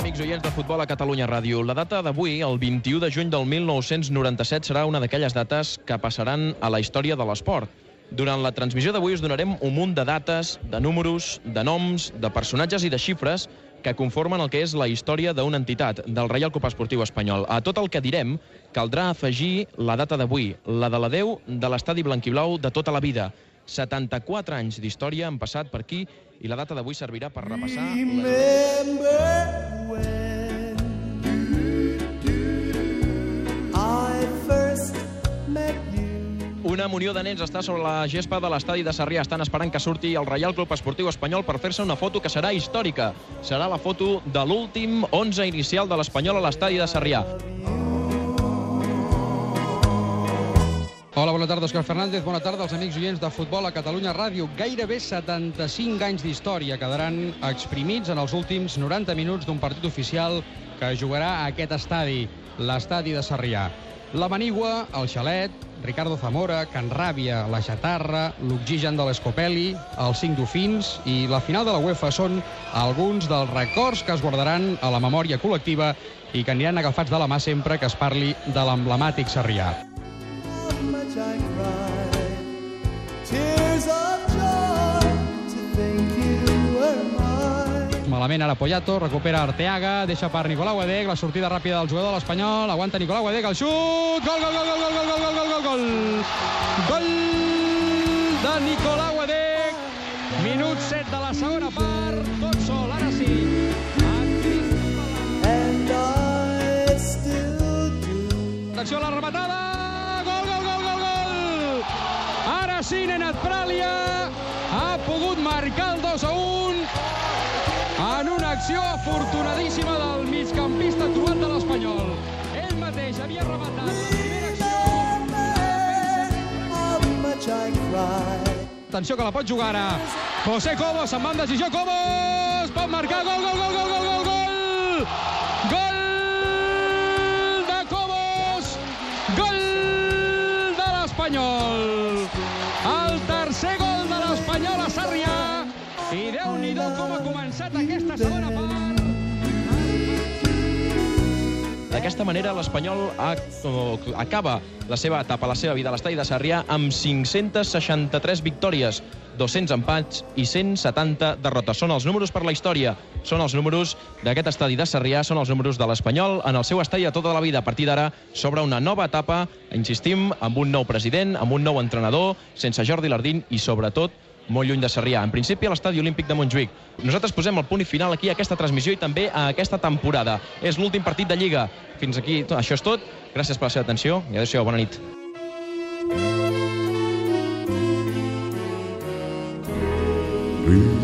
amics oients de Futbol a Catalunya Ràdio. La data d'avui, el 21 de juny del 1997, serà una d'aquelles dates que passaran a la història de l'esport. Durant la transmissió d'avui us donarem un munt de dates, de números, de noms, de personatges i de xifres que conformen el que és la història d'una entitat, del Reial Club Esportiu Espanyol. A tot el que direm, caldrà afegir la data d'avui, la de l'adeu de l'estadi blanquiblau de tota la vida. 74 anys d'història han passat per aquí i la data d'avui servirà per repassar... Remember Una munió de nens està sobre la gespa de l'estadi de Sarrià. Estan esperant que surti el Reial Club Esportiu Espanyol per fer-se una foto que serà històrica. Serà la foto de l'últim 11 inicial de l'Espanyol a l'estadi de Sarrià. Hola, bona tarda, Òscar Fernández. Bona tarda als amics oients de Futbol a Catalunya Ràdio. Gairebé 75 anys d'història quedaran exprimits en els últims 90 minuts d'un partit oficial que jugarà a aquest estadi, l'estadi de Sarrià. La Manigua, el Xalet, Ricardo Zamora, Can Ràbia, la Xatarra, l'Oxigen de l'Escopeli, els Cinc Dofins i la final de la UEFA són alguns dels records que es guardaran a la memòria col·lectiva i que aniran agafats de la mà sempre que es parli de l'emblemàtic Sarrià. Malament ara Poyato, recupera Arteaga, deixa per Nicolau Adeg, la sortida ràpida del jugador de l'Espanyol, aguanta Nicolau Adeg, el xut, gol, gol, gol, gol, gol, gol, gol, gol, gol, gol, gol de Nicolau Adeg, minut 7 de la segona part, tot sol, ara sí. Atenció a la rematada, gol, gol, gol, gol, gol! Ara sí, Nenad Pràlia ha pogut marcar el 2 a 1 en una acció afortunadíssima del migcampista trobat de l'Espanyol. Ell mateix havia rematat la primera acció. Atenció que la pot jugar ara. José Cobos, se'n va amb decisió. Cobos pot marcar. Gol, gol, gol, gol, gol, gol! Gol com ha començat aquesta segona part. D'aquesta manera, l'Espanyol acaba la seva etapa, la seva vida a l'estadi de Sarrià amb 563 victòries, 200 empats i 170 derrotes. Són els números per la història, són els números d'aquest estadi de Sarrià, són els números de l'Espanyol en el seu estadi de tota la vida. A partir d'ara s'obre una nova etapa, insistim, amb un nou president, amb un nou entrenador, sense Jordi Lardín i, sobretot, molt lluny de Sarrià. En principi, a l'estadi olímpic de Montjuïc. Nosaltres posem el punt i final aquí a aquesta transmissió i també a aquesta temporada. És l'últim partit de Lliga. Fins aquí, això és tot. Gràcies per la seva atenció i adéu-siau, bona nit. Remember